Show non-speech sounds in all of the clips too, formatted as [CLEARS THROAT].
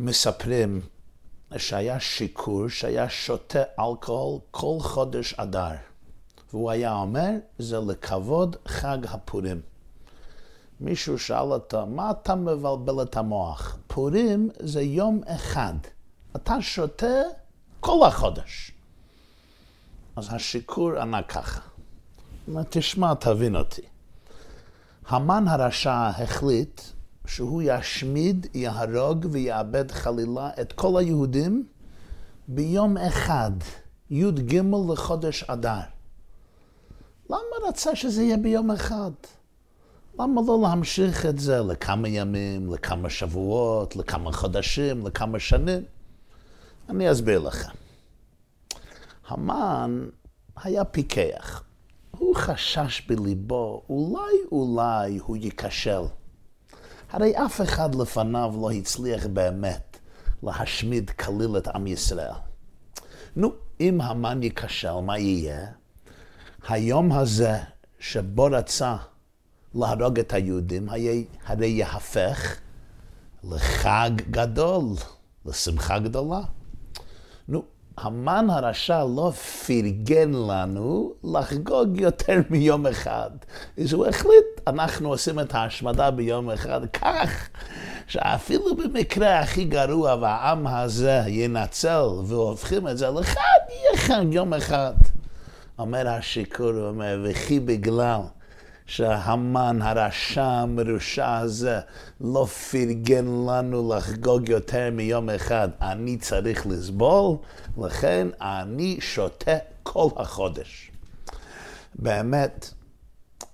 מספרים שהיה שיכור שהיה שותה אלכוהול כל חודש אדר. והוא היה אומר, זה לכבוד חג הפורים. מישהו שאל אותו, מה אתה מבלבל את המוח? פורים זה יום אחד. אתה שותה כל החודש. אז השיכור ענה ככה, תשמע, תבין אותי. המן הרשע החליט שהוא ישמיד, יהרוג ויאבד חלילה את כל היהודים ביום אחד, י"ג לחודש אדר. למה רצה שזה יהיה ביום אחד? למה לא להמשיך את זה לכמה ימים, לכמה שבועות, לכמה חודשים, לכמה שנים? אני אסביר לכם. המן היה פיקח. הוא חשש בליבו, אולי אולי הוא ייכשל. הרי אף אחד לפניו לא הצליח באמת להשמיד כליל את עם ישראל. נו, אם המן ייכשל, מה יהיה? היום הזה שבו רצה להרוג את היהודים, הרי יהפך לחג גדול, לשמחה גדולה. המן הרשע לא פרגן לנו לחגוג יותר מיום אחד. אז הוא החליט, אנחנו עושים את ההשמדה ביום אחד כך, שאפילו במקרה הכי גרוע והעם הזה ינצל והופכים את זה לחג, יהיה חג יום אחד. אומר השיכור, הוא אומר, וכי בגלל שהמן הרשע המרושע הזה לא פרגן לנו לחגוג יותר מיום אחד. אני צריך לסבול, לכן אני שותה כל החודש. באמת,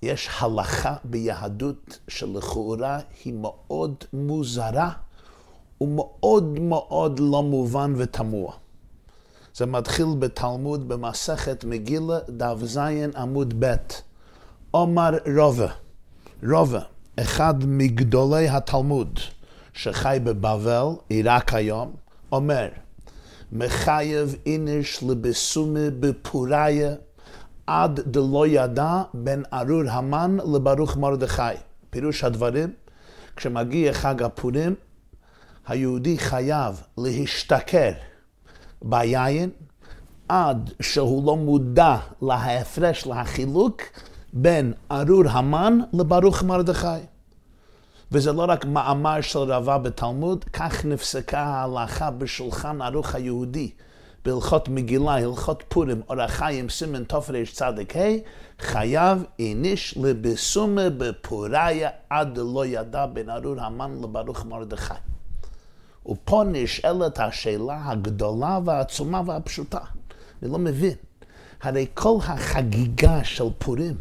יש הלכה ביהדות שלכאורה היא מאוד מוזרה ומאוד מאוד לא מובן ותמוה. זה מתחיל בתלמוד במסכת מגילה, דף ז עמוד ב'. עומר רובה, רובה, אחד מגדולי התלמוד שחי בבבל, עיראק היום, אומר, מחייב איניש לבסומי בפוריה עד דלא ידע בין ארור המן לברוך מרדכי. פירוש הדברים, כשמגיע חג הפורים, היהודי חייב להשתכר ביין עד שהוא לא מודע להפרש, להחילוק, בין ארור המן לברוך מרדכי. וזה לא רק מאמר של רבה בתלמוד, כך נפסקה ההלכה בשולחן ערוך היהודי. בהלכות מגילה, הלכות פורים, אורח חיים, סימן תרצ"ה, חייב איניש לבסומה בפוריה עד לא ידע בין ארור המן לברוך מרדכי. ופה נשאלת השאלה הגדולה והעצומה והפשוטה. אני לא מבין. הרי כל החגיגה של פורים,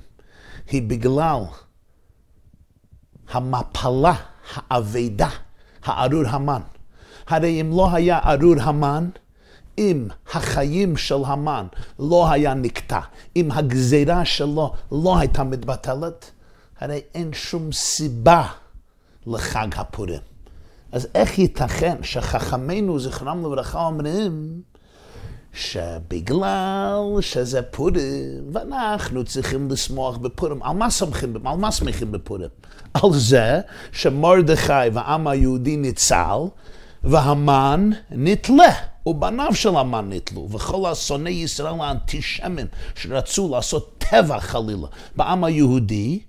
היא בגלל המפלה, האבדה, הארור המן. הרי אם לא היה ארור המן, אם החיים של המן לא היה נקטע, אם הגזירה שלו לא הייתה מתבטלת, הרי אין שום סיבה לחג הפורים. אז איך ייתכן שחכמינו, זכרם לברכה, אומרים, שבגלל שזה פורים, ואנחנו צריכים לשמוח בפורים. על מה שמחים, על מה שמחים בפורים? על זה שמרדכי והעם היהודי ניצל, והמן נתלה, ובניו של המן נתלו, וכל השונאי ישראל האנטישמים שרצו לעשות טבח חלילה בעם היהודי,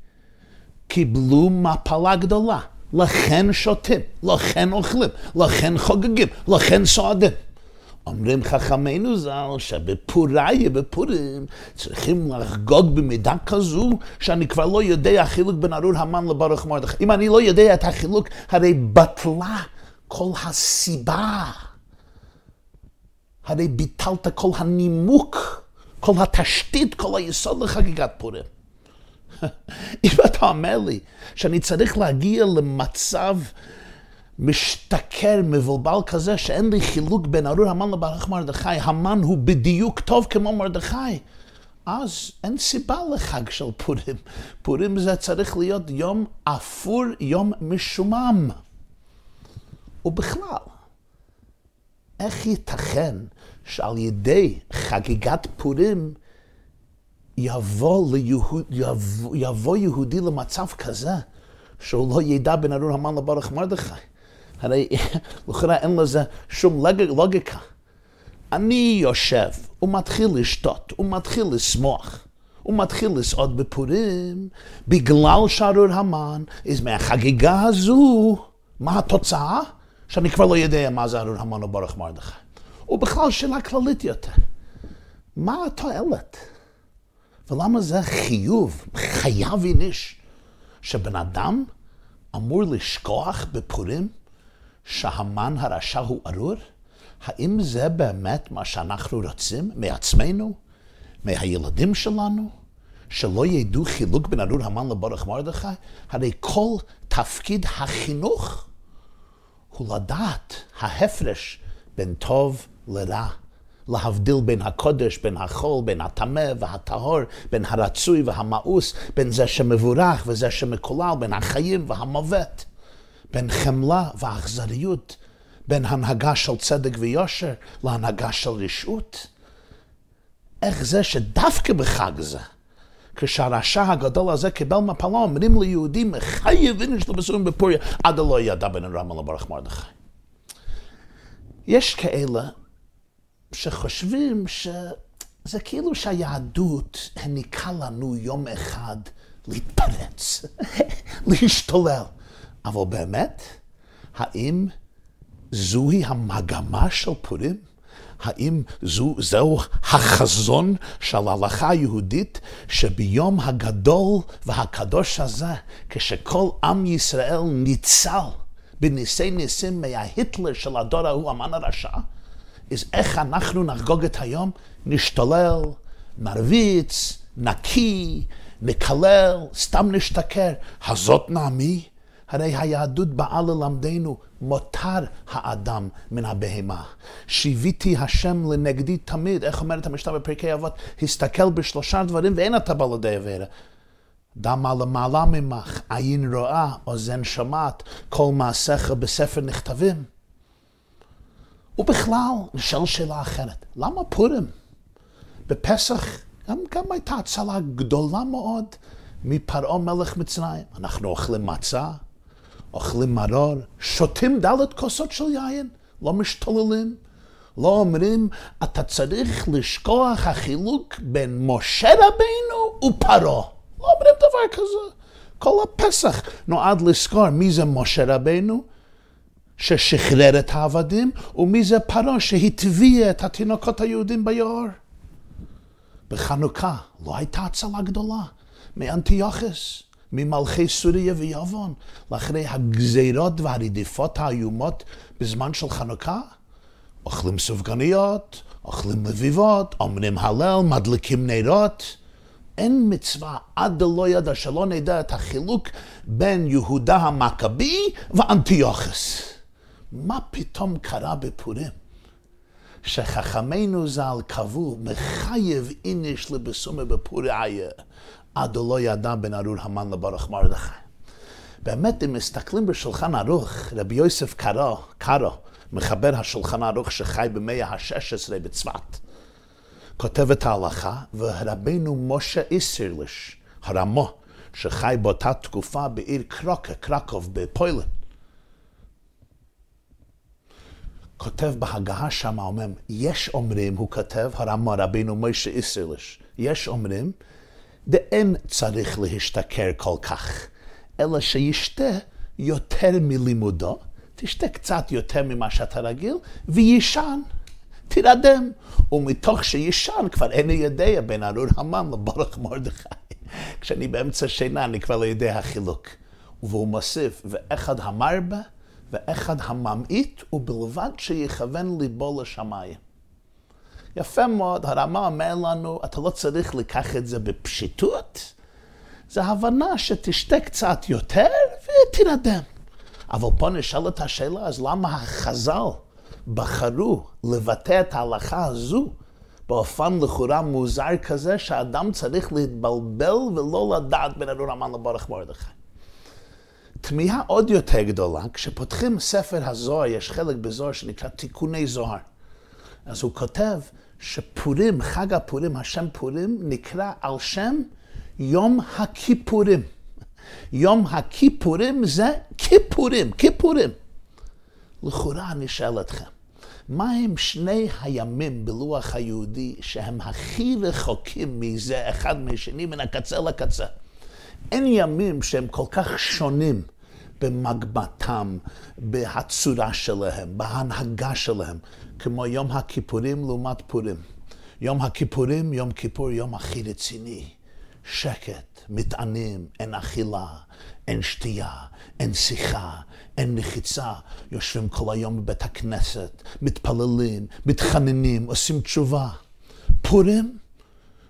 קיבלו מפלה גדולה. לכן שותים, לכן אוכלים, לכן חוגגים, לכן סועדים. אומרים חכמינו ז"ל שבפוריה, בפורים, צריכים לחגוג במידה כזו שאני כבר לא יודע חילוק בין ארור המן לברוך מרדכי. אם אני לא יודע את החילוק, הרי בטלה כל הסיבה. הרי ביטלת כל הנימוק, כל התשתית, כל היסוד לחגיגת פורים. [LAUGHS] אם אתה אומר לי שאני צריך להגיע למצב משתכר, מבולבל כזה, שאין לי חילוק בין ארור המן לברוך מרדכי, המן הוא בדיוק טוב כמו מרדכי. אז אין סיבה לחג של פורים. פורים זה צריך להיות יום אפור, יום משומם. ובכלל, איך ייתכן שעל ידי חגיגת פורים יבוא, ליהוד, יבוא, יבוא יהודי למצב כזה שהוא לא ידע בין ארור המן לברוך מרדכי? הרי לכאורה אין לזה שום לוגיקה. אני יושב ומתחיל לשתות, ומתחיל לשמוח, ומתחיל לסעוד בפורים, בגלל שארור המן, אז מהחגיגה הזו, מה התוצאה? שאני כבר לא יודע מה זה ארור המן או ברוך מרדכי. ובכלל שאלה כללית יותר, מה התועלת? ולמה זה חיוב, חייב איניש, שבן אדם אמור לשכוח בפורים שהמן הרשע הוא ארור? האם זה באמת מה שאנחנו רוצים מעצמנו, מהילדים שלנו? שלא ידעו חילוק בין ארור המן לברך מרדכי? הרי כל תפקיד החינוך הוא לדעת ההפרש בין טוב לרע. להבדיל בין הקודש, בין החול, בין הטמא והטהור, בין הרצוי והמאוס, בין זה שמבורך וזה שמקולל, בין החיים והמוות, בין חמלה ואכזריות, בין הנהגה של צדק ויושר להנהגה של רשעות. איך זה שדווקא בחג זה, כשהרשע הגדול הזה קיבל מפלה, אומרים ליהודים, מחייב איניש לבשורים בפוריה, עד הלא ידע בין הרמה לברך מרדכי. יש כאלה שחושבים שזה כאילו שהיהדות העניקה לנו יום אחד להתפרץ, [LAUGHS] להשתולל. אבל באמת, האם זוהי המגמה של פורים? האם זו, זהו החזון של ההלכה היהודית, שביום הגדול והקדוש הזה, כשכל עם ישראל ניצל בניסי ניסים מההיטלר של הדור ההוא, המן הרשע, אז איך אנחנו נחגוג את היום? נשתולל, נרביץ, נקי, נקלל, סתם נשתכר. הזאת נעמי? הרי היהדות באה ללמדנו, מותר האדם מן הבהמה. שיוויתי השם לנגדי תמיד, איך אומרת המשנה בפרקי אבות? הסתכל בשלושה דברים ואין אתה בא לידי עבירה. דמה למעלה ממך, עין רואה, אוזן שומעת, כל מעשיך בספר נכתבים. ובכלל, נשאל שאלה אחרת, למה פורים? בפסח גם, גם הייתה הצלה גדולה מאוד מפרעה מלך מצרים. אנחנו אוכלים מצה, אוכלים מרור, שותים דלת כוסות של יין, לא משתוללים. לא אומרים, אתה צריך לשכוח החילוק בין משה רבינו ופרעה. לא אומרים דבר כזה. כל הפסח נועד לזכור מי זה משה רבינו, ששחרר את העבדים, ומי זה פרעה שהטביע את התינוקות היהודים ביער. בחנוכה לא הייתה הצלה גדולה מאנטיוכוס, ממלכי סוריה ויוון, לאחרי הגזירות והרדיפות האיומות בזמן של חנוכה. אוכלים סופגניות, אוכלים לביבות, אומרים הלל, מדליקים נרות. אין מצווה עד דלא ידע שלא נדע את החילוק בין יהודה המכבי ואנטיוכוס. מה פתאום קרה בפורים? שחכמינו ז"ל קבעו מחייב איניש לבסומי בפוריה עד לא ידע בין ארור המן לברך מרדכי. באמת, אם מסתכלים בשולחן ערוך, רבי יוסף קארו, קארו, מחבר השולחן ערוך שחי במאה ה-16 בצפת, כותב את ההלכה, ורבנו משה איסרליש, הרמו, שחי באותה תקופה בעיר קרוקה, קרקוב, בפוילן, כותב בהגהה שם, אומר, יש אומרים, הוא כותב, הרמה רבינו משה איסרליש, יש אומרים, דאין צריך להשתכר כל כך, אלא שישתה יותר מלימודו, תשתה קצת יותר ממה שאתה רגיל, ויישן, תירדם. ומתוך שישן כבר אין לי יודע בין ארור המן לברך מרדכי. כשאני באמצע שינה אני כבר לא יודע החילוק. והוא מוסיף, ואחד המרבה ואחד הממעיט, ובלבד שיכוון ליבו לשמיים. יפה מאוד, הרמה אומר לנו, אתה לא צריך לקח את זה בפשיטות, זה הבנה שתשתה קצת יותר ותירדם. אבל פה נשאל את השאלה, אז למה החז"ל בחרו לבטא את ההלכה הזו באופן לכאורה מוזר כזה, שאדם צריך להתבלבל ולא לדעת בין ארור המן לברך מרדכי? תמיהה עוד יותר גדולה, כשפותחים ספר הזוהר, יש חלק בזוהר שנקרא תיקוני זוהר. אז הוא כותב שפורים, חג הפורים, השם פורים, נקרא על שם יום הכיפורים. יום הכיפורים זה כיפורים, כיפורים. לכאורה אני שואל אתכם, מה הם שני הימים בלוח היהודי שהם הכי רחוקים מזה אחד משני מן הקצה לקצה? אין ימים שהם כל כך שונים במגבתם, בהצורה שלהם, בהנהגה שלהם, כמו יום הכיפורים לעומת פורים. יום הכיפורים, יום כיפור, יום הכי רציני. שקט, מטענים, אין אכילה, אין שתייה, אין שיחה, אין מחיצה. יושבים כל היום בבית הכנסת, מתפללים, מתחננים, עושים תשובה. פורים,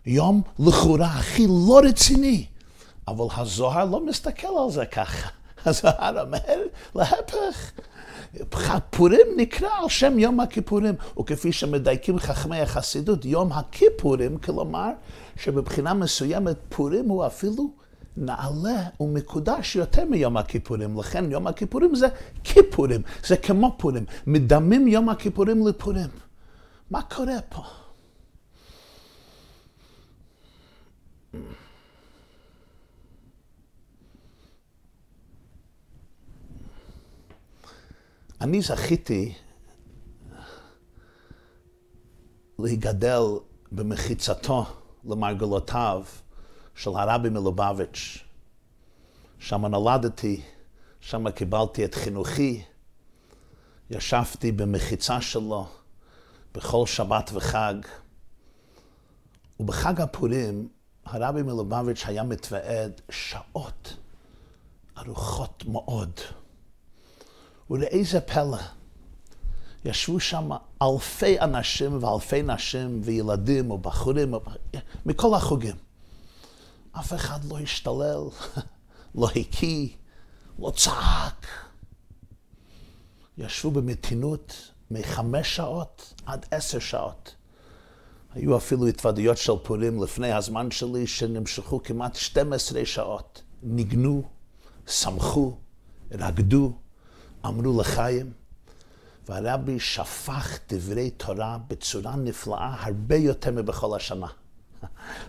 יום לכאורה הכי לא רציני, אבל הזוהר לא מסתכל על זה ככה. הזוהר אומר, להפך. פורים נקרא על שם יום הכיפורים, וכפי שמדייקים חכמי החסידות, יום הכיפורים, כלומר, שבבחינה מסוימת פורים הוא אפילו נעלה ומקודש יותר מיום הכיפורים. לכן יום הכיפורים זה כיפורים, זה כמו פורים. מדמים יום הכיפורים לפורים. מה קורה פה? אני זכיתי להיגדל במחיצתו למרגלותיו של הרבי מלובביץ'. שם נולדתי, שם קיבלתי את חינוכי, ישבתי במחיצה שלו בכל שבת וחג. ובחג הפורים הרבי מלובביץ' היה מתוועד שעות ארוכות מאוד. ולאיזה פלא, ישבו שם אלפי אנשים ואלפי נשים וילדים ובחורים מכל החוגים. אף אחד לא השתולל, [LAUGHS] לא הקיא, לא צעק. ישבו במתינות מחמש שעות עד עשר שעות. היו אפילו התוודויות של פורים לפני הזמן שלי שנמשכו כמעט 12 שעות. ניגנו, שמחו, רקדו. אמרו לחיים, והרבי שפך דברי תורה בצורה נפלאה הרבה יותר מבכל השנה.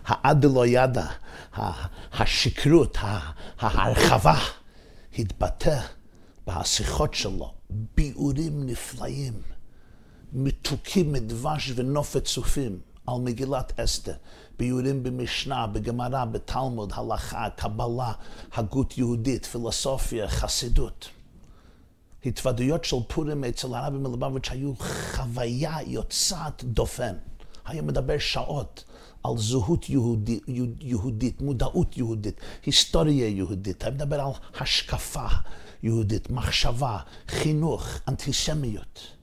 העד לא ידע, השכרות, ההרחבה, התבטא בשיחות שלו, ביאורים נפלאים, מתוקים מדבש ונופת צופים על מגילת אסתר, ביאורים במשנה, בגמרא, בתלמוד, הלכה, קבלה, הגות יהודית, פילוסופיה, חסידות. התוודויות של פורים אצל הרבי מלובביץ' היו חוויה יוצאת דופן. היה מדבר שעות על זהות יהודי, יהודית, מודעות יהודית, היסטוריה יהודית. היה מדבר על השקפה יהודית, מחשבה, חינוך, אנטישמיות.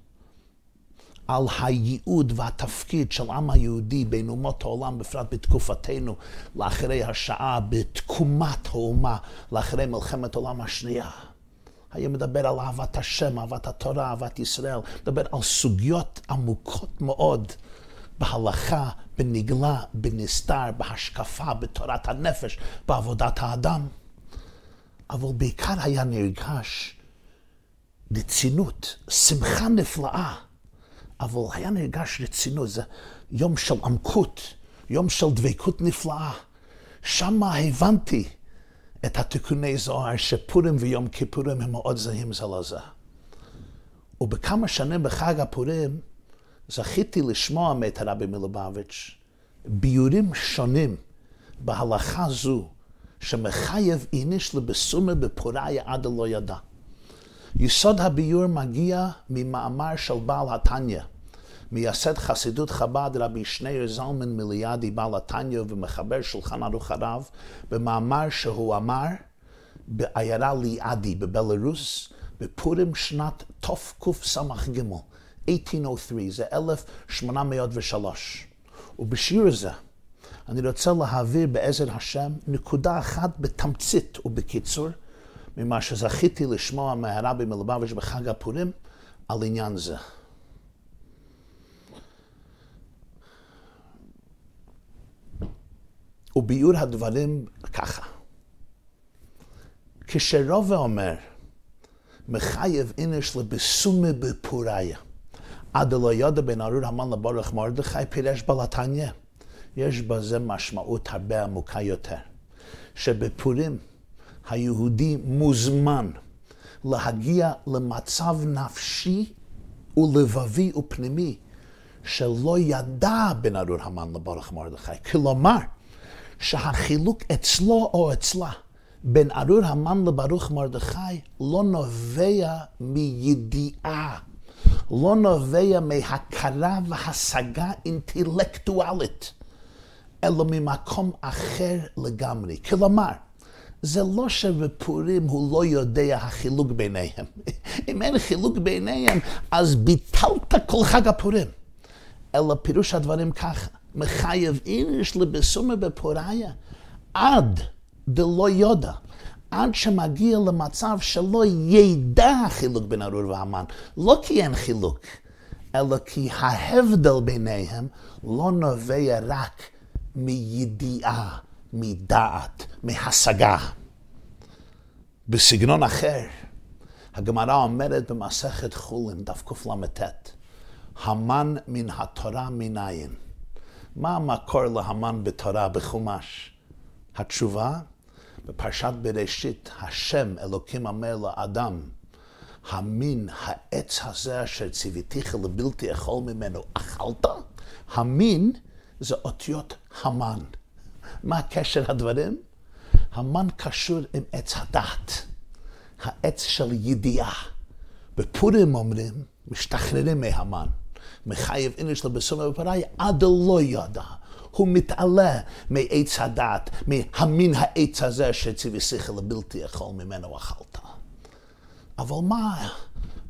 על הייעוד והתפקיד של העם היהודי בין אומות העולם, בפרט בתקופתנו, לאחרי השעה, בתקומת האומה, לאחרי מלחמת העולם השנייה. היה מדבר על אהבת השם, אהבת התורה, אהבת ישראל, מדבר על סוגיות עמוקות מאוד בהלכה, בנגלה, בנסתר, בהשקפה, בתורת הנפש, בעבודת האדם. אבל בעיקר היה נרגש רצינות, שמחה נפלאה, אבל היה נרגש רצינות, זה יום של עמקות, יום של דבקות נפלאה. שמה הבנתי את התיקוני זוהר שפורים ויום כיפורים הם מאוד זהים זה לזה. ובכמה שנים בחג הפורים זכיתי לשמוע מאת הרבי מלובביץ' ביורים שונים בהלכה זו שמחייב איניש לבסומר בפוריה עד הלא ידע. יסוד הביור מגיע ממאמר של בעל התניא, מייסד חסידות חב"ד רבי שניאר זלמן מליאדי בעל התניא ומחבר שולחן ערוך הרב, במאמר שהוא אמר בעיירה ליאדי בבלרוס, בפורים שנת תקס"ג, 1803, זה 1803. ובשיעור הזה אני רוצה להעביר בעזר השם נקודה אחת בתמצית ובקיצור ממה שזכיתי לשמוע מהרבי מלובביץ' בחג הפורים על עניין זה. וביאור הדברים ככה. כשרובע אומר, מחייב אינש לבסומי בפוריה. עד לא יודע בין ארור המן לבורך מרדכי פירש בלתניה. יש בזה משמעות הרבה עמוקה יותר. שבפורים היהודי מוזמן להגיע למצב נפשי ולבבי ופנימי שלא ידע בין ארור המן לברוך מרדכי. כלומר, שהחילוק אצלו או אצלה בין ארור המן לברוך מרדכי לא נובע מידיעה, לא נובע מהכרה והשגה אינטלקטואלית, אלא ממקום אחר לגמרי. כלומר, זה לא שבפורים הוא לא יודע החילוק ביניהם. [LAUGHS] אם אין חילוק ביניהם, אז ביטלת כל חג הפורים. אלא פירוש הדברים ככה, מחייב איניש לבסומה בפוריה, עד דלא יודע, עד שמגיע למצב שלא ידע החילוק בין ארור והמן. לא כי אין חילוק, אלא כי ההבדל ביניהם לא נובע רק מידיעה, מדעת, מהשגה. בסגנון אחר, הגמרא אומרת במסכת חולין, דף קל"ט, המן מן התורה מניין. מה המקור להמן בתורה בחומש? התשובה, בפרשת בראשית, השם אלוקים אומר לאדם, המין העץ הזה אשר ציוויתיך לבלתי אכול ממנו, אכלת? המין זה אותיות המן. מה קשר הדברים? המן קשור עם עץ הדת, העץ של ידיעה. בפורים אומרים, משתחררים מהמן. מחייב איניש לבסום ובפראי עד לא ידע. הוא מתעלה מעץ הדת, מהמין העץ הזה שציווי שכל לבלתי יכול ממנו אכלת. אבל מה,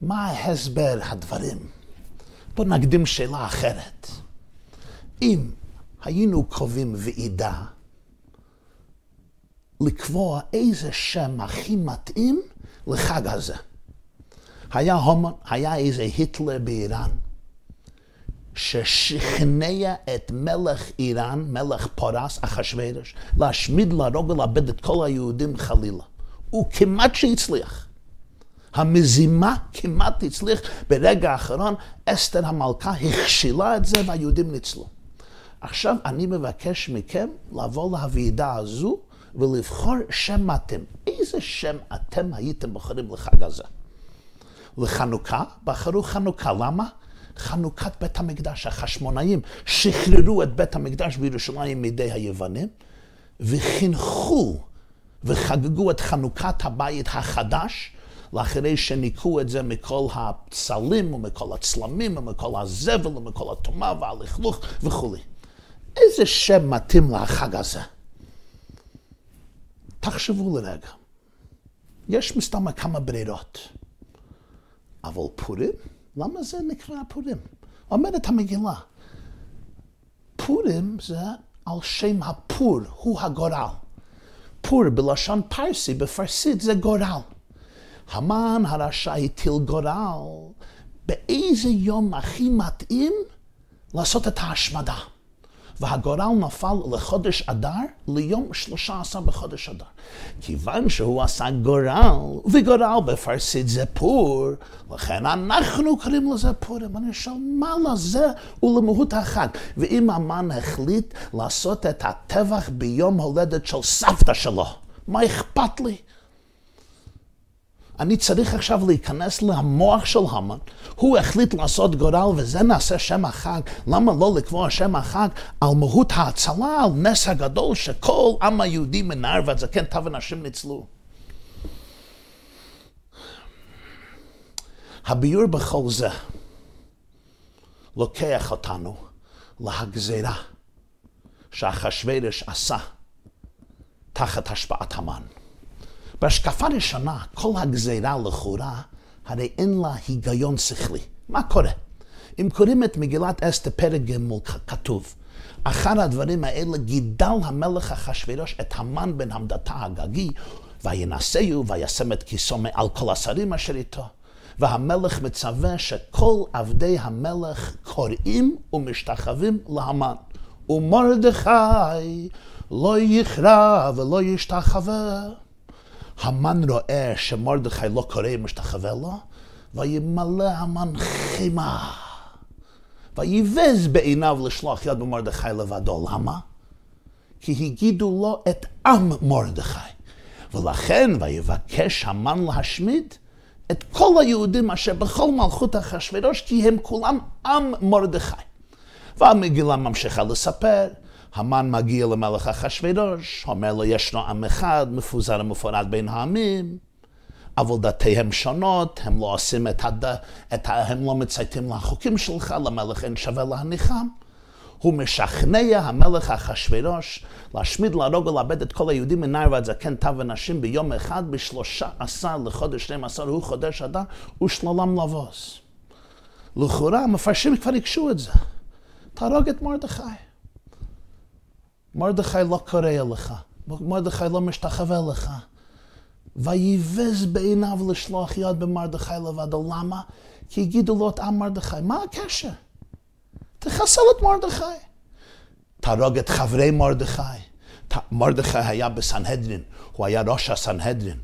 מה ההסבר הדברים? בואו נקדים שאלה אחרת. אם היינו קובעים ועידה לקבוע איזה שם הכי מתאים לחג הזה. היה הומן, היה איזה היטלר באיראן, ששכנע את מלך איראן, מלך פורס, אחשוורש, להשמיד, להרוג ולאבד את כל היהודים חלילה. הוא כמעט שהצליח. המזימה כמעט הצליח. ברגע האחרון אסתר המלכה הכשילה את זה והיהודים ניצלו. עכשיו אני מבקש מכם לבוא לוועידה הזו ולבחור שם אתם. איזה שם אתם הייתם בוחרים לחג הזה? לחנוכה? בחרו חנוכה. למה? חנוכת בית המקדש. החשמונאים שחררו את בית המקדש בירושלים מידי היוונים, וחינכו וחגגו את חנוכת הבית החדש, לאחרי שניקו את זה מכל הפסלים ומכל הצלמים ומכל הזבל ומכל הטומאה והלכלוך וכולי. איזה שם מתאים לחג הזה? תחשבו לרגע. יש מסתמה כמה ברירות. אבל פורים? למה זה נקרא פורים? אומרת המגילה, פורים זה על שם הפור, הוא הגורל. פור בלשון פרסי, בפרסית זה גורל. המן הרשע הטיל גורל, באיזה יום הכי מתאים לעשות את ההשמדה. והגורל נפל לחודש אדר, ליום שלושה עשר בחודש אדר. כיוון שהוא עשה גורל, וגורל בפרסית זה פור, לכן אנחנו קוראים לזה פורים. אני שואל, מה לזה ולמהות החג? ואם המן החליט לעשות את הטבח ביום הולדת של סבתא שלו, מה אכפת לי? אני צריך עכשיו להיכנס למוח של המן, הוא החליט לעשות גורל וזה נעשה שם החג, למה לא לקבוע שם החג על מהות ההצלה, על נס הגדול שכל עם היהודי מנער ועד זקן טב ונשים ניצלו. הביור בכל זה לוקח אותנו להגזירה שאחשוורוש עשה תחת השפעת המן. בהשקפה ראשונה, כל הגזירה לכאורה, הרי אין לה היגיון שכלי. מה קורה? אם קוראים את מגילת אסתר פרק ג' כתוב, אחר הדברים האלה גידל המלך אחשורוש את המן בן המדתה הגגי, וינשאו וישם את כיסו מעל כל השרים אשר איתו. והמלך מצווה שכל עבדי המלך קוראים ומשתחווים להמן. ומרדכי לא יכרע ולא ישתחווה. המן רואה שמרדכי לא קורא משתחווה לו, וימלא המן חימה. ויבז בעיניו לשלוח יד במרדכי לבדו. למה? כי הגידו לו את עם מרדכי. ולכן ויבקש המן להשמיד, את כל היהודים אשר בכל מלכות אחשוורוש, כי הם כולם עם מרדכי. והמגילה ממשיכה לספר, המן מגיע למלך אחשוורוש, אומר לו, ישנו עם אחד, מפוזר ומפורד בין העמים, אבל דתיהם שונות, הם לא עושים את הד... את ה... הם לא מצייתים לחוקים שלך, למלך אין שווה להניחם. הוא משכנע המלך אחשוורוש להשמיד, להרוג ולאבד את כל היהודים מנער ועד זקן, טף ונשים ביום אחד, בשלושה עשר לחודש שנים עשר, הוא חודש אדר, ושללם לבוס. לכאורה המפרשים כבר הקשו את זה. תהרוג את מרדכי. מרדכי לא קורא לך, מרדכי לא משתחווה לך. ויבז בעיניו לשלוח יד במרדכי לבדו. למה? כי הגידו לו את עם מרדכי. מה הקשר? תחסל את מרדכי. תהרוג את חברי מרדכי. מרדכי היה בסנהדרין, הוא היה ראש הסנהדרין.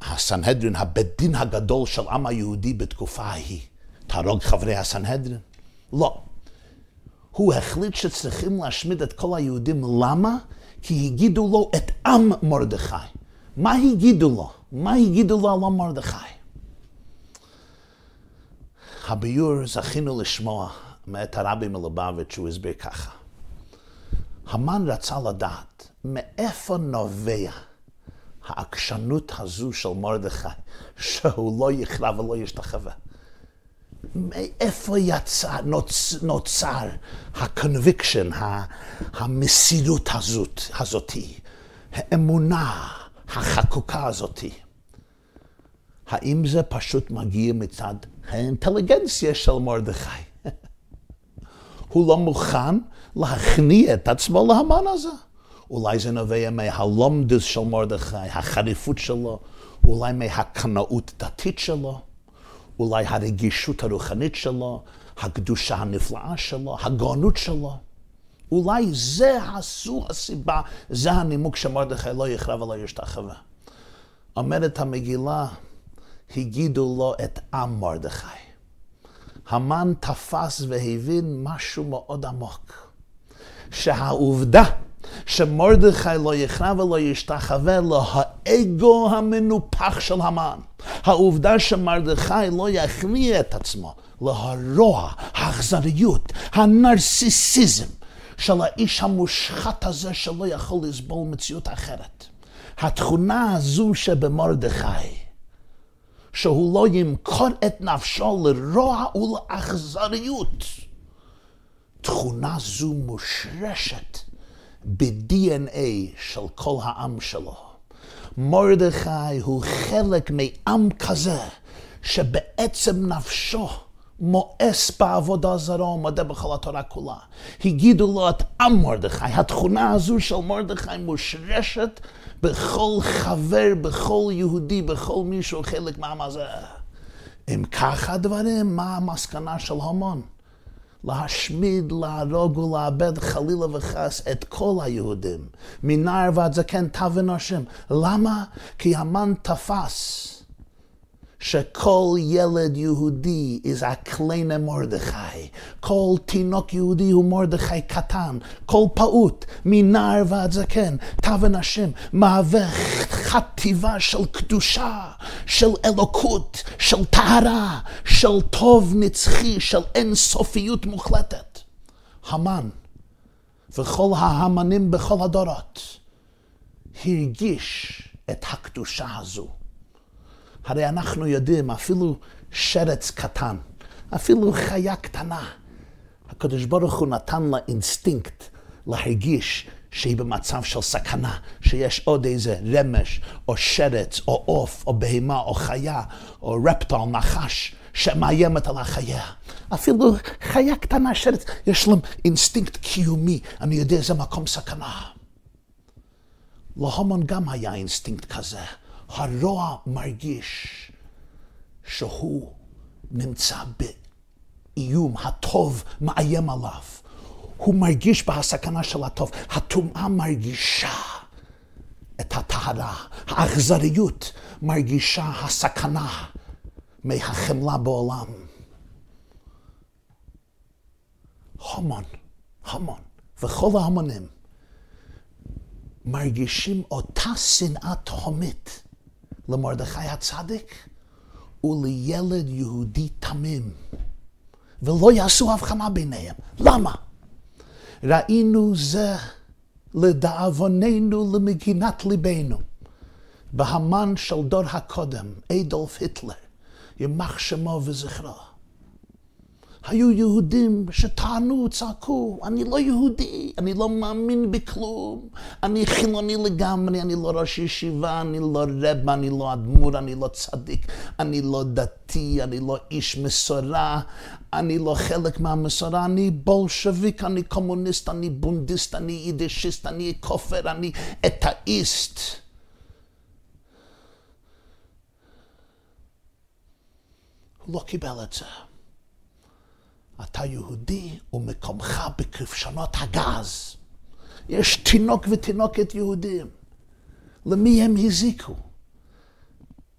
הסנהדרין, הבית דין הגדול של עם היהודי בתקופה ההיא. תהרוג חברי הסנהדרין? לא. הוא החליט שצריכים להשמיד את כל היהודים. למה? כי הגידו לו את עם מרדכי. מה הגידו לו? מה הגידו לו על עם מרדכי? הביאור זכינו לשמוע מאת הרבי מלובביץ' שהוא הסביר ככה. המן רצה לדעת מאיפה נובע העקשנות הזו של מרדכי, שהוא לא יכרע ולא ישתחווה. מאיפה יצא, נוצ, נוצר ה conviction, המסירות הזאת, הזאתי, האמונה החקוקה הזאתי? האם זה פשוט מגיע מצד האינטליגנציה של מרדכי? [LAUGHS] הוא לא מוכן להכניע את עצמו להמן הזה. אולי זה נובע מהלומדוס של מרדכי, החריפות שלו, אולי מהקנאות דתית שלו. אולי הרגישות הרוחנית שלו, הקדושה הנפלאה שלו, הגאונות שלו. אולי זה הסו הסיבה, זה הנימוק שמרדכי לא יכרע ולא ישתחווה. אומרת המגילה, הגידו לו את עם מרדכי. המן תפס והבין משהו מאוד עמוק. שהעובדה שמרדכי לא יכרע ולא ישתחווה לאגו המנופח של המן. העובדה שמרדכי לא יכניע את עצמו להרוע, האכזריות, הנרסיסיזם של האיש המושחת הזה שלא יכול לסבול מציאות אחרת. התכונה הזו שבמרדכי, שהוא לא ימכור את נפשו לרוע ולאכזריות. תכונה זו מושרשת ב-DNA של כל העם שלו. מרדכי הוא חלק מעם כזה, שבעצם נפשו מואס בעבודה זרה ומודה בכל התורה כולה. הגידו לו את עם מרדכי. התכונה הזו של מרדכי מושרשת בכל חבר, בכל יהודי, בכל מי שהוא חלק מהעם הזה. אם ככה הדברים, מה המסקנה של המון? להשמיד, להרוג ולאבד חלילה וחס את כל היהודים, מנער ועד זקן תו ונשים. למה? כי המן תפס שכל ילד יהודי is kleine מרדכי, כל תינוק יהודי הוא מרדכי קטן, כל פעוט, מנער ועד זקן, תו ונשים, מהווה חטיבה של קדושה, של אלוקות, של טהרה, של טוב נצחי, של אין סופיות מוחלטת. המן וכל ההמנים בכל הדורות הרגיש את הקדושה הזו. הרי אנחנו יודעים, אפילו שרץ קטן, אפילו חיה קטנה, הקדוש ברוך הוא נתן לה אינסטינקט להרגיש שהיא במצב של סכנה, שיש עוד איזה רמש, או שרץ, או עוף, או בהמה, או חיה, או reptile, נחש, שמאיימת על החיה. אפילו חיה קטנה, שרץ, יש להם אינסטינקט קיומי, אני יודע איזה מקום סכנה. להמן גם היה אינסטינקט כזה. הרוע מרגיש שהוא נמצא באיום, הטוב מאיים עליו. הוא מרגיש בהסכנה של הטוב. הטומאה מרגישה את הטהרה, האכזריות מרגישה הסכנה מהחמלה בעולם. המון, המון, וכל ההמונים מרגישים אותה שנאה תהומית למרדכי הצדיק ולילד יהודי תמים, ולא יעשו הבחנה ביניהם. למה? ראינו זה לדאבוננו למגינת ליבנו. בהמן של דור הקודם, אדולף היטלר, יימח שמו וזכרו. היו יהודים שטענו, צעקו, אני לא יהודי, אני לא מאמין בכלום, אני חילוני לגמרי, אני לא ראש ישיבה, אני לא רב, אני לא אדמו"ר, אני לא צדיק, אני לא דתי, אני לא איש מסורה, אני לא חלק מהמסורה, אני בולשביק, אני קומוניסט, אני בונדיסט, אני יידישיסט, אני כופר, אני אתאיסט. הוא לא קיבל את זה. אתה יהודי ומקומך בכבשנות הגז. יש תינוק ותינוקת יהודים. למי הם הזיקו?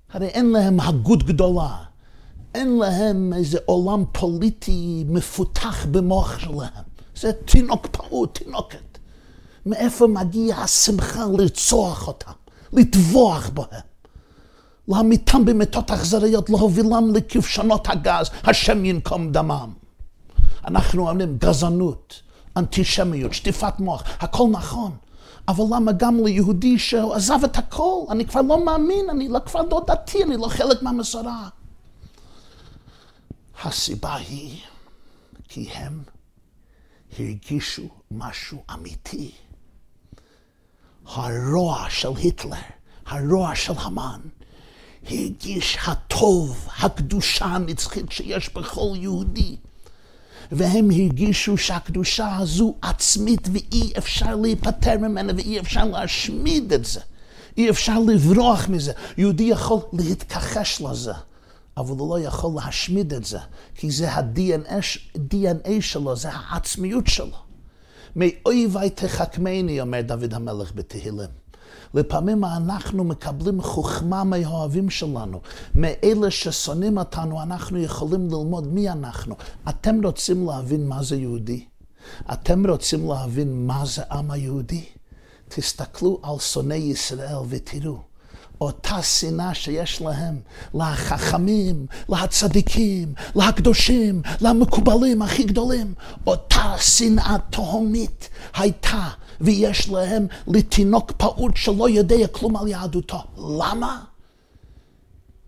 הרי אין להם הגות גדולה. אין להם איזה עולם פוליטי מפותח במוח שלהם. זה תינוק פעוט, תינוקת. מאיפה מגיעה השמחה לרצוח אותם, לטבוח בהם? להמיתם במיתות אכזריות, להובילם לכבשנות הגז, השם ינקום דמם. אנחנו אומרים גזענות, אנטישמיות, שטיפת מוח, הכל נכון. אבל למה גם ליהודי שעזב את הכל, אני כבר לא מאמין, אני לא כבר לא דתי, אני לא חלק מהמסורה. הסיבה היא כי הם הרגישו משהו אמיתי. הרוע של היטלר, הרוע של המן, הרגיש הטוב, הקדושה הנצחית שיש בכל יהודי. והם הרגישו שהקדושה הזו עצמית ואי אפשר להיפטר ממנה ואי אפשר להשמיד את זה. אי אפשר לברוח מזה. יהודי יכול להתכחש לזה, אבל הוא לא יכול להשמיד את זה, כי זה ה-DNA שלו, זה העצמיות שלו. מאויבי תחכמני, אומר דוד המלך בתהילים. לפעמים אנחנו מקבלים חוכמה מהאוהבים שלנו, מאלה ששונאים אותנו, אנחנו יכולים ללמוד מי אנחנו. אתם רוצים להבין מה זה יהודי? אתם רוצים להבין מה זה עם היהודי? תסתכלו על שונאי ישראל ותראו. אותה שנאה שיש להם לחכמים, לצדיקים, לקדושים, למקובלים הכי גדולים, אותה שנאה תהומית הייתה ויש להם לתינוק פעוט שלא יודע כלום על יהדותו. למה?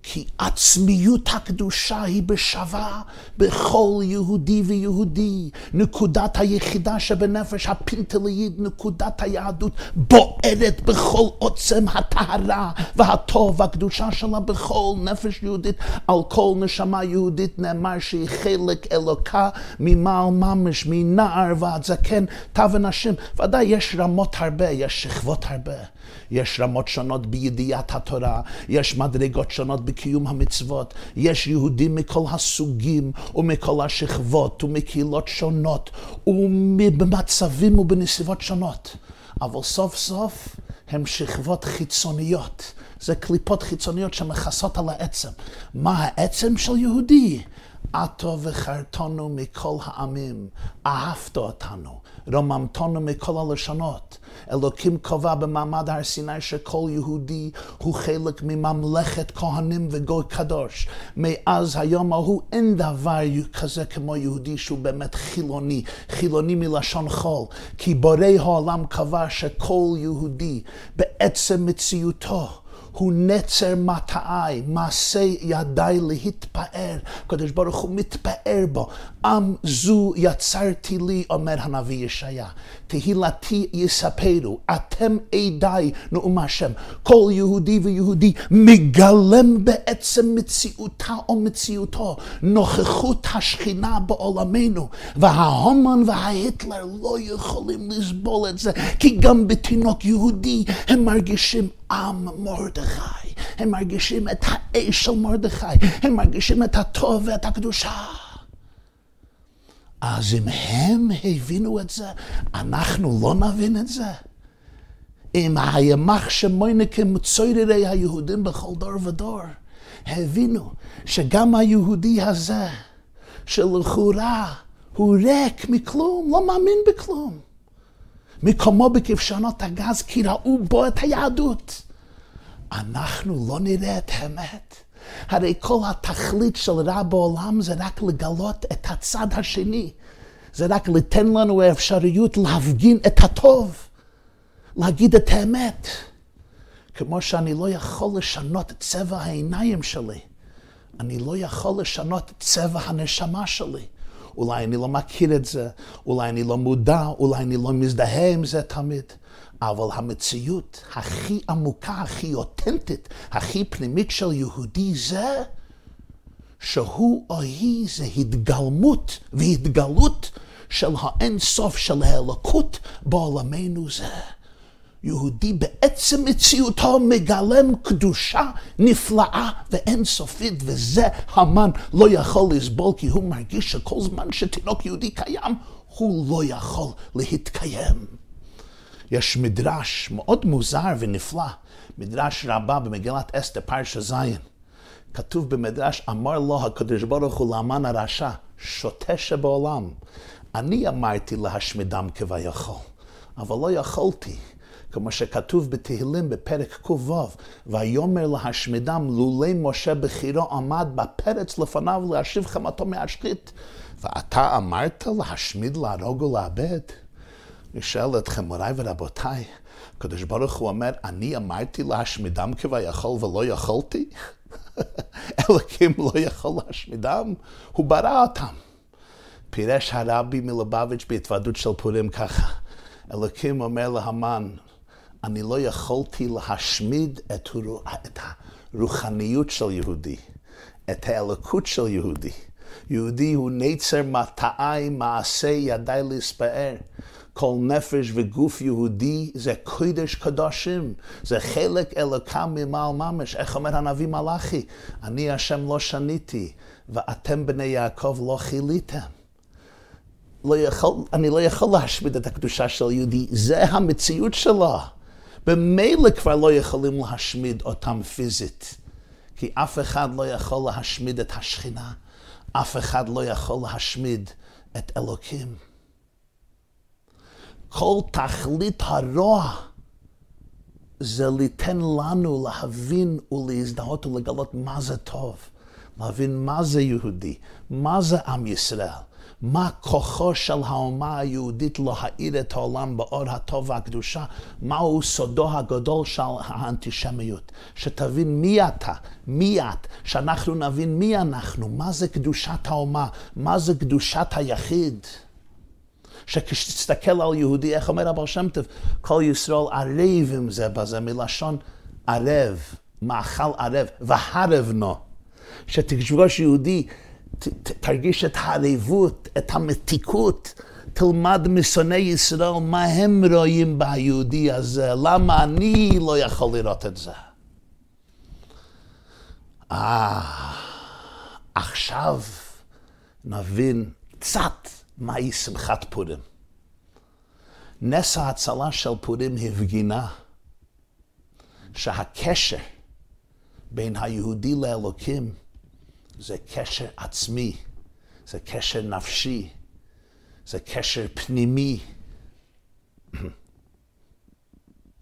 כי עצמיות הקדושה היא בשווה בכל יהודי ויהודי. נקודת היחידה שבנפש הפינטליית, נקודת היהדות, בוערת בכל עוצם הטהרה והטוב והקדושה שלה בכל נפש יהודית. על כל נשמה יהודית נאמר שהיא חלק אלוקה ממעל ממש, מנער ועד זקן, תא ונשים. ודאי יש רמות הרבה, יש שכבות הרבה. יש רמות שונות בידיעת התורה, יש מדרגות שונות בקיום המצוות, יש יהודים מכל הסוגים ומכל השכבות ומקהילות שונות ובמצבים ובנסיבות שונות. אבל סוף סוף הם שכבות חיצוניות. זה קליפות חיצוניות שמכסות על העצם. מה העצם של יהודי? עטו וחרטונו מכל העמים, אהבת אותנו, רוממתנו מכל הלשונות. אלוקים קבע במעמד הר סיני שכל יהודי הוא חלק מממלכת כהנים וגוי קדוש. מאז היום ההוא אין דבר כזה כמו יהודי שהוא באמת חילוני, חילוני מלשון חול. כי בורא העולם קבע שכל יהודי בעצם מציאותו הוא נצר מטעי, מעשה ידיי להתפאר. הקדוש ברוך הוא מתפאר בו. עם זו יצרתי לי, אומר הנביא ישעיה. תהילתי יספרו, אתם עדיי, נאום השם. כל יהודי ויהודי מגלם בעצם מציאותה או מציאותו, נוכחות השכינה בעולמנו. וההומן וההיטלר לא יכולים לסבול את זה, כי גם בתינוק יהודי הם מרגישים עם מרדכי. הם מרגישים את האש של מרדכי, הם מרגישים את הטוב ואת הקדושה. אז אם הם הבינו את זה, אנחנו לא נבין את זה. אם הימח שמוינקים צוירי היהודים בכל דור ודור, הבינו שגם היהודי הזה, שלכאורה הוא ריק מכלום, לא מאמין בכלום. מקומו בכבשונות הגז כי ראו בו את היהדות. אנחנו לא נראה את האמת. הרי כל התכלית של רע בעולם זה רק לגלות את הצד השני. זה רק ליתן לנו האפשריות להפגין את הטוב, להגיד את האמת. כמו שאני לא יכול לשנות צבע העיניים שלי, אני לא יכול לשנות צבע הנשמה שלי. אולי אני לא מכיר את זה, אולי אני לא מודע, אולי אני לא מזדהה עם זה תמיד. אבל המציאות הכי עמוקה, הכי אותנטית, הכי פנימית של יהודי זה שהוא או היא זה התגלמות והתגלות של האין סוף של האלוקות בעולמנו זה. יהודי בעצם מציאותו מגלם קדושה נפלאה ואין סופית, וזה המן לא יכול לסבול, כי הוא מרגיש שכל זמן שתינוק יהודי קיים, הוא לא יכול להתקיים. יש מדרש מאוד מוזר ונפלא, מדרש רבה במגילת אסתר פרשה ז'. כתוב במדרש, אמר לו הקדוש ברוך הוא לאמן הרשע, שוטה שבעולם. אני אמרתי להשמידם כביכול, אבל לא יכולתי. כמו שכתוב בתהילים בפרק ק"ו, ויאמר להשמידם לולי משה בחירו עמד בפרץ לפניו להשיב חמתו מהשחית. ואתה אמרת להשמיד, להרוג ולאבד? אני שואל אתכם, מוריי ורבותיי, הקדוש ברוך הוא אומר, אני אמרתי להשמידם כביכול ולא יכולתי? [LAUGHS] אלוקים לא יכול להשמידם, הוא ברא אותם. פירש הרבי מלובביץ' בהתוועדות של פורים ככה, אלוקים אומר להמן, אני לא יכולתי להשמיד את, את הרוחניות של יהודי, את האלוקות של יהודי. יהודי הוא נצר מטעי מעשה ידי להספאר. כל נפש וגוף יהודי זה קודש קדושים, זה חלק אלוקם ממעל ממש. איך אומר הנביא מלאכי? אני השם לא שניתי, ואתם בני יעקב לא חיליתם. לא יכול, אני לא יכול להשמיד את הקדושה של יהודי, זה המציאות שלו. במילא כבר לא יכולים להשמיד אותם פיזית, כי אף אחד לא יכול להשמיד את השכינה, אף אחד לא יכול להשמיד את אלוקים. כל תכלית הרוע זה ליתן לנו להבין ולהזדהות ולגלות מה זה טוב, להבין מה זה יהודי, מה זה עם ישראל. מה כוחו של האומה היהודית להאיר את העולם באור הטוב והקדושה, מהו סודו הגדול של האנטישמיות. שתבין מי אתה, מי את, שאנחנו נבין מי אנחנו, מה זה קדושת האומה, מה זה קדושת היחיד. שכשתסתכל על יהודי, איך אומר הבעל שם טוב, כל ישראל ערב עם זה בזה, מלשון ערב, מאכל ערב, והרב נו. שתקשוש יהודי, תרגיש את הערבות, את המתיקות. תלמד משונאי ישראל מה הם רואים ביהודי הזה, למה אני לא יכול לראות את זה. אה, עכשיו נבין קצת מהי שמחת פורים. נס ההצלה של פורים הפגינה שהקשר בין היהודי לאלוקים זה קשר עצמי, זה קשר נפשי, זה קשר פנימי. [CLEARS THROAT]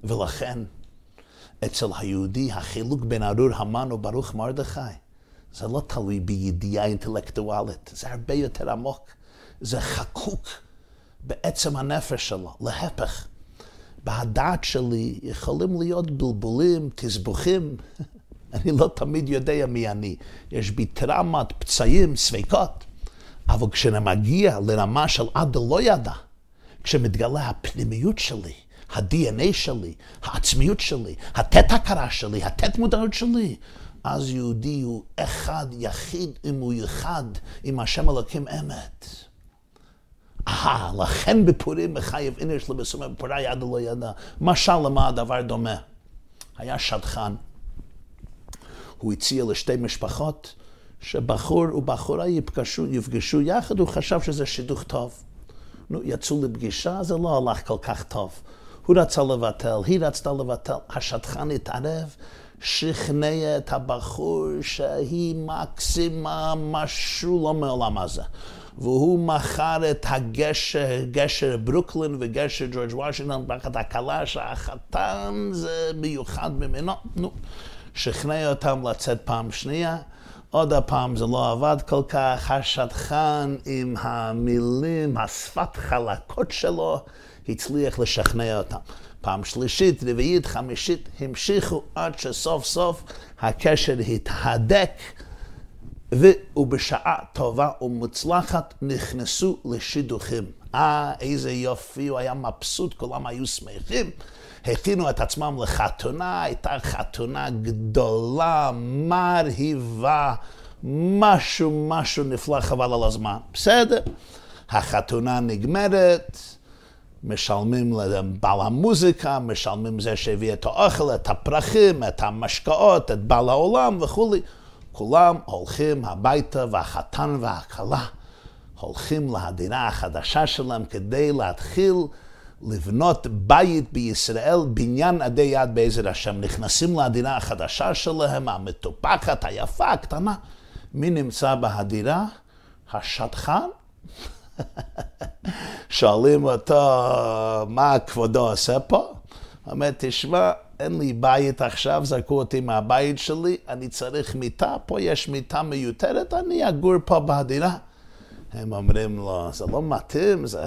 ולכן, אצל היהודי החילוק בין ארור המן וברוך מרדכי זה לא תלוי בידיעה אינטלקטואלית, זה הרבה יותר עמוק. זה חקוק בעצם הנפש שלו, להפך. בהדעת שלי יכולים להיות בלבולים, תסבוכים. אני לא תמיד יודע מי אני. יש בי טראומת, פצעים, ספקות. אבל כשאני מגיע לרמה של עד לא ידע, כשמתגלה הפנימיות שלי, ה-DNA שלי, העצמיות שלי, התת הכרה שלי, התת מודעות שלי, אז יהודי הוא אחד, יחיד, אם הוא יחד, עם השם אלוקים אמת. אה, לכן בפורים מחייב אינר שלו בסומם פורה יד לא ידע. משל למה הדבר דומה? היה שדכן, הוא הציע לשתי משפחות שבחור ובחורה יפגשו, יפגשו יחד, הוא חשב שזה שידוך טוב. נו, יצאו לפגישה, זה לא הלך כל כך טוב. הוא רצה לבטל, היא רצתה לבטל, השטחן התערב, שכנע את הבחור שהיא מקסימה, משהו לא מעולם הזה. והוא מכר את הגשר, גשר ברוקלין וגשר ג'ורג' וושינגטון תחת הקלה שהחתן זה מיוחד ממנו. נו, שכנע אותם לצאת פעם שנייה. עוד הפעם זה לא עבד כל כך, השטחן עם המילים, השפת חלקות שלו, הצליח לשכנע אותם. פעם שלישית, רביעית, חמישית, המשיכו עד שסוף סוף הקשר התהדק, ובשעה טובה ומוצלחת נכנסו לשידוכים. אה, איזה יופי, הוא היה מבסוט, כולם היו שמחים. הכינו את עצמם לחתונה, הייתה חתונה גדולה, מרהיבה, משהו, משהו נפלא, חבל על הזמן. בסדר, החתונה נגמרת, משלמים לבעל המוזיקה, משלמים זה שהביא את האוכל, את הפרחים, את המשקאות, את בעל העולם וכולי. כולם הולכים הביתה, והחתן והכלה הולכים לדירה החדשה שלהם כדי להתחיל לבנות בית בישראל, בניין עדי יד בעזר השם. נכנסים לדירה החדשה שלהם, המטופחת, היפה, הקטנה. מי נמצא בהדירה? השטחן? [LAUGHS] שואלים אותו, מה כבודו עושה פה? אומר, תשמע, אין לי בית עכשיו, זרקו אותי מהבית שלי, אני צריך מיטה, פה יש מיטה מיותרת, אני אגור פה בדירה. הם אומרים לו, זה לא מתאים, זה,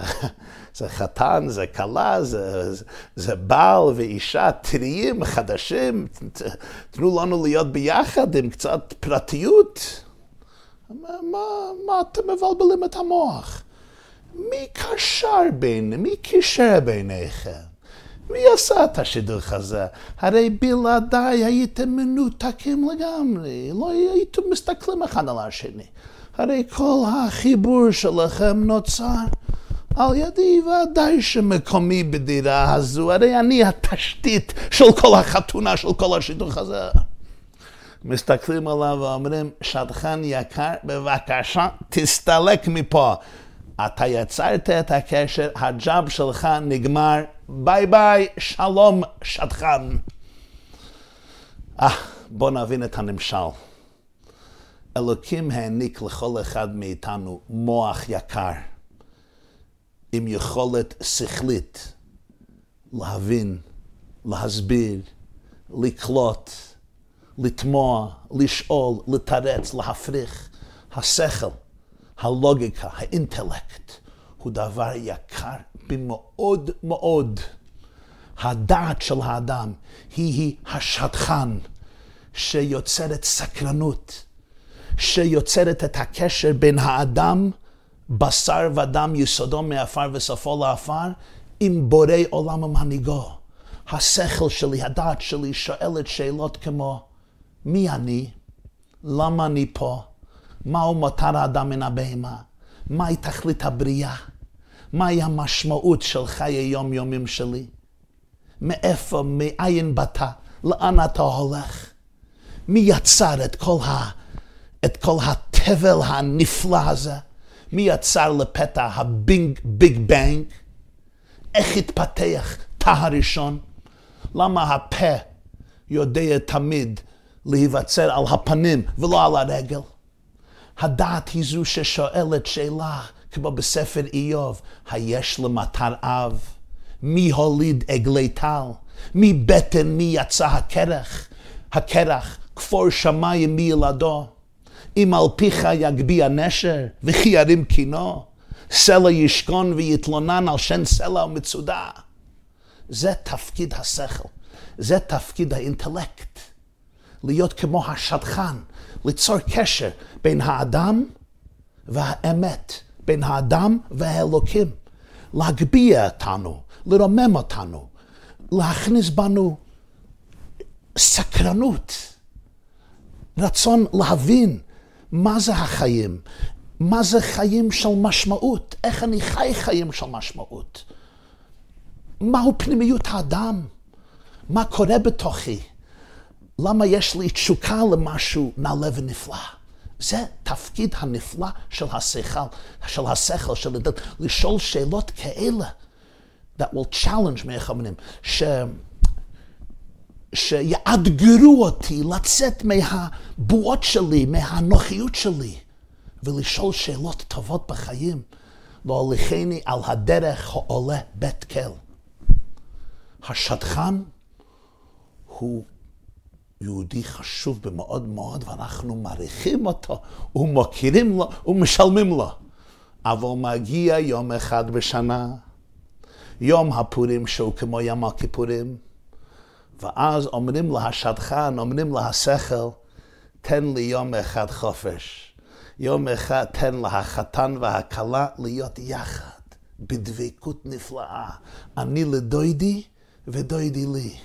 זה חתן, זה כלה, זה, זה, זה בעל ואישה טריים, חדשים, ת, תנו לנו להיות ביחד עם קצת פרטיות. מה, מה, מה אתם מבלבלים את המוח? מי קשר בין, מי קישר ביניכם? מי עשה את השידוך הזה? הרי בלעדיי הייתם מנותקים לגמרי, לא הייתם מסתכלים אחד על השני. הרי כל החיבור שלכם נוצר על ידי, ודאי שמקומי בדירה הזו, הרי אני התשתית של כל החתונה, של כל השידוך הזה. מסתכלים עליו ואומרים, שטחן יקר, בבקשה, תסתלק מפה. אתה יצרת את הקשר, הג'אב שלך נגמר, ביי ביי, שלום, שטחן. אה, בוא נבין את הנמשל. אלוקים העניק לכל אחד מאיתנו מוח יקר, עם יכולת שכלית להבין, להסביר, לקלוט, לתמוע, לשאול, לתרץ, להפריך. השכל, הלוגיקה, האינטלקט, הוא דבר יקר במאוד מאוד. הדעת של האדם היא השטחן שיוצרת סקרנות. שיוצרת את הקשר בין האדם, בשר ודם, יסודו מעפר וסופו לעפר, עם בורא עולם ומנהיגו. השכל שלי, הדעת שלי, שואלת שאלות כמו, מי אני? למה אני פה? מהו מותר האדם מן הבהמה? מהי תכלית הבריאה? מהי המשמעות של חיי יום-יומים שלי? מאיפה, מאין באת? לאן אתה הולך? מי יצר את כל ה... את כל התבל הנפלא הזה? מי יצר לפתע הביג ביג בנג? איך התפתח תא הראשון? למה הפה יודע תמיד להיווצר על הפנים ולא על הרגל? הדעת היא זו ששואלת שאלה, כמו בספר איוב, היש למטר אב? מי הוליד עגלי טל? מבטן מי יצא הקרח? הקרח, כפור שמיים מי ילדו? אם על פיך יגביה נשר, וכי ירים קינו, סלע ישכון ויתלונן על שן סלע ומצודה. זה תפקיד השכל, זה תפקיד האינטלקט. להיות כמו השטחן, ליצור קשר בין האדם והאמת, בין האדם והאלוקים. להגביה אותנו, לרומם אותנו, להכניס בנו סקרנות, רצון להבין מה זה החיים? מה זה חיים של משמעות? איך אני חי חיים של משמעות? מהו פנימיות האדם? מה קורה בתוכי? למה יש לי תשוקה למשהו נעלה ונפלא? זה תפקיד הנפלא של השכל, של השכל, של הדת, לשאול שאלות כאלה, that will challenge me, איך אומרים. שיאתגרו אותי לצאת מהבועות שלי, מהנוחיות שלי, ולשאול שאלות טובות בחיים, לא הוליכני על הדרך העולה בית כל. השדכן הוא יהודי חשוב במאוד מאוד, ואנחנו מעריכים אותו, ומכירים לו, ומשלמים לו. אבל מגיע יום אחד בשנה, יום הפורים שהוא כמו יום הכיפורים, ואז אומרים להשדכן, אומרים להשכל, תן לי יום אחד חופש. יום אחד תן לחתן והכלה להיות יחד, בדבקות נפלאה. אני לדוידי ודוידי לי.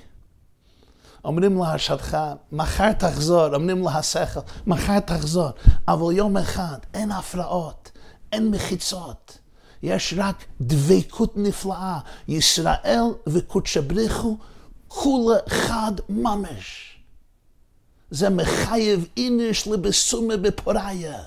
אומרים להשדכן, מחר תחזור, אומרים להשכל, מחר תחזור, אבל יום אחד אין הפרעות, אין מחיצות. יש רק דבקות נפלאה. ישראל וקודשא בריחו, כולה חד ממש. זה מחייב איניש לבסומה בפוריה.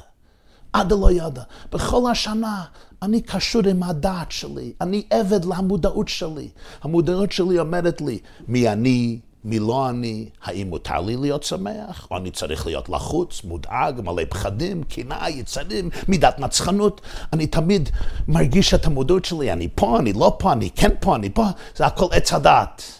עד לא ידע. בכל השנה אני קשור עם הדעת שלי, אני עבד למודעות שלי. המודעות שלי אומרת לי מי אני, מי לא אני, האם מותר לי להיות שמח, או אני צריך להיות לחוץ, מודאג, מלא פחדים, קנאה, יצרים, מידת נצחנות. אני תמיד מרגיש את המודעות שלי, אני פה, אני לא פה, אני כן פה, אני פה, זה הכל עץ הדעת.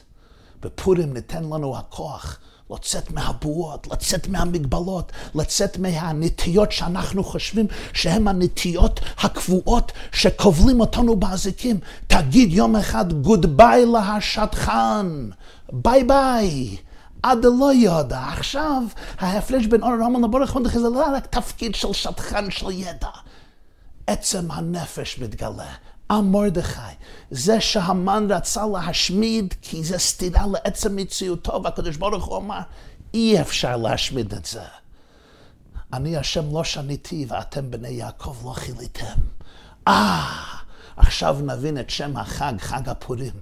בפורים ניתן לנו הכוח לצאת מהבועות, לצאת מהמגבלות, לצאת מהנטיות שאנחנו חושבים שהן הנטיות הקבועות שכובלים אותנו באזיקים. תגיד יום אחד גוד ביי להשטחן, ביי ביי. עד לא יודע. עכשיו, ההפרש בין אור הרמון לבורך הוא זה לא רק תפקיד של שטחן של ידע. עצם הנפש מתגלה. עם מרדכי, זה שהמן רצה להשמיד כי זה סתירה לעצם מציאותו, והקדוש ברוך הוא אמר, אי אפשר להשמיד את זה. אני השם לא שניתי ואתם בני יעקב לא חיליתם. אה, עכשיו נבין את שם החג, חג הפורים.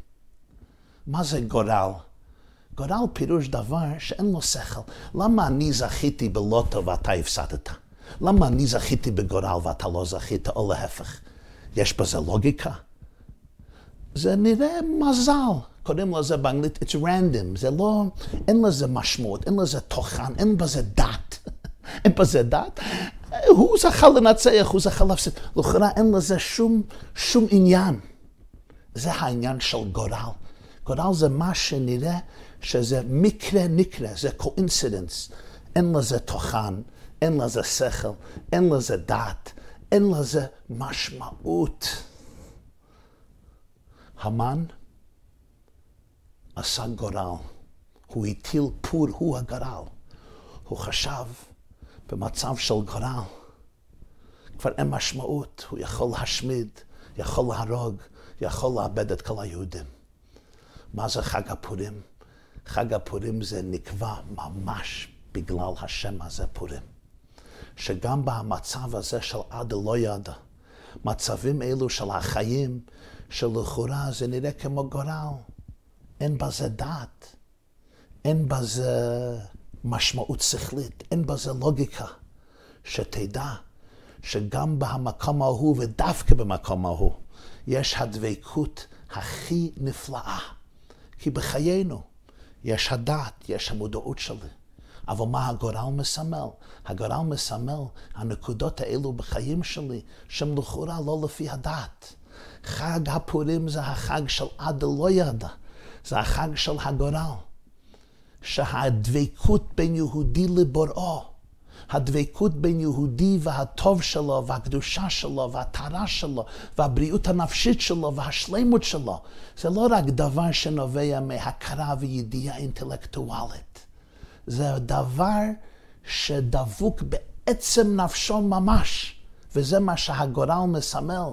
מה זה גורל? גורל פירוש דבר שאין לו שכל. למה אני זכיתי בלוטו ואתה הפסדת? למה אני זכיתי בגורל ואתה לא זכית, או להפך? יש בזה לוגיקה? זה נראה מזל. קוראים לזה באנגלית, it's random, זה לא, אין לזה משמעות, אין לזה תוכן, אין בזה דעת. [LAUGHS] אין בזה דעת. הוא זכה לנצח, הוא זכה להפסיד. לכאורה אין לזה שום, שום עניין. זה העניין של גורל. גורל זה מה שנראה שזה מקרה נקרה, זה coincidence. אין לזה תוכן, אין לזה שכל, אין לזה דת. אין לזה משמעות. המן עשה גורל, הוא הטיל פור, הוא הגורל. הוא חשב במצב של גורל, כבר אין משמעות, הוא יכול להשמיד, יכול להרוג, יכול לאבד את כל היהודים. מה זה חג הפורים? חג הפורים זה נקבע ממש בגלל השם הזה פורים. שגם במצב הזה של עד לא ידע, מצבים אלו של החיים, שלכאורה זה נראה כמו גורל, אין בזה דעת, אין בזה משמעות שכלית, אין בזה לוגיקה, שתדע שגם במקום ההוא ודווקא במקום ההוא יש הדבקות הכי נפלאה. כי בחיינו יש הדעת, יש המודעות שלי. אבל מה הגורל מסמל? הגורל מסמל הנקודות האלו בחיים שלי, שהן לכאורה לא לפי הדת. חג הפורים זה החג של עד לא ידע, זה החג של הגורל. שהדבקות בין יהודי לבוראו, הדבקות בין יהודי והטוב שלו, והקדושה שלו, והטהרה שלו, והבריאות הנפשית שלו, והשלמות שלו, זה לא רק דבר שנובע מהכרה וידיעה אינטלקטואלית. זה דבר שדבוק בעצם נפשו ממש, וזה מה שהגורל מסמל,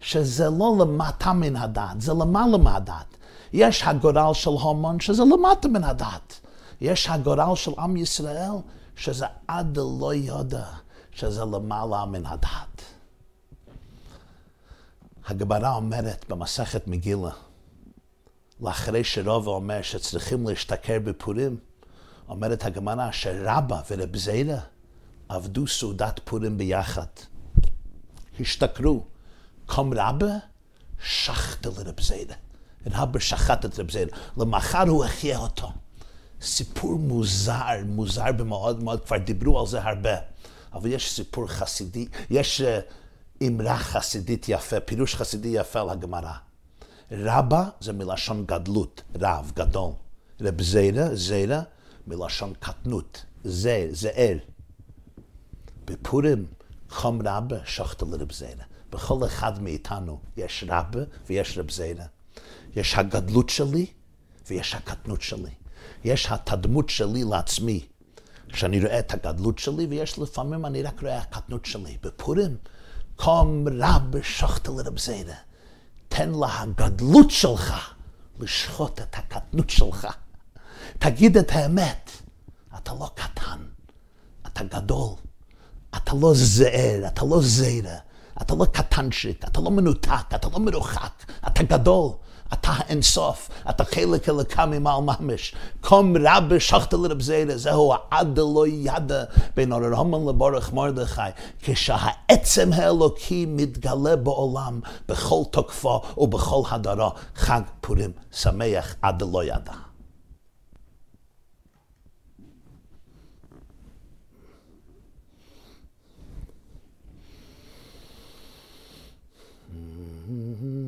שזה לא למטה מן הדת, זה למעלה מהדת. יש הגורל של הומון שזה למטה מן הדת. יש הגורל של עם ישראל שזה עד לא יודע שזה למעלה מן הדת. הגמרא אומרת במסכת מגילה, לאחרי שרוב אומר שצריכים להשתכר בפורים, אומרת הגמרא שרבא ורב זיירה עבדו סעודת פורים ביחד. השתכרו. קום רבא, שחטה לרב זיירה. רבא שחט את רב זיירה. למחר הוא החיה אותו. סיפור מוזר, מוזר במאוד מאוד, כבר דיברו על זה הרבה. אבל יש סיפור חסידי, יש אמרה חסידית יפה, פירוש חסידי יפה על רבא זה מלשון גדלות, רב, גדול. רב זיירה, זיירה, מלשון קטנות, זר, זער. בפורים חום רבא שחטה לרב זיירה. בכל אחד מאיתנו יש רבא ויש רב זיירה. יש הגדלות שלי ויש הקטנות שלי. יש התדמות שלי לעצמי, שאני רואה את הגדלות שלי, ויש לפעמים אני רק רואה הקטנות שלי. בפורים, קום רב שחטה לרב זיירה. תן לה הגדלות שלך לשחוט את הקטנות שלך. תגיד את האמת, אתה לא קטן, אתה גדול, אתה לא זער, אתה לא זעירה, אתה לא קטנשיק, אתה לא מנותק, אתה לא מרוחק, אתה גדול. אתה אינסוף, אתה חלק אלוקה ממעל ממש. קום רבי שכת לרבזירה, זהו העד דלא ידה בין אור הומן לבורך מרדכי. כשהעצם האלוקי מתגלה בעולם, בכל תוקפו ובכל הדרו, חג פורים שמח עד דלא ידה. Mm-hmm.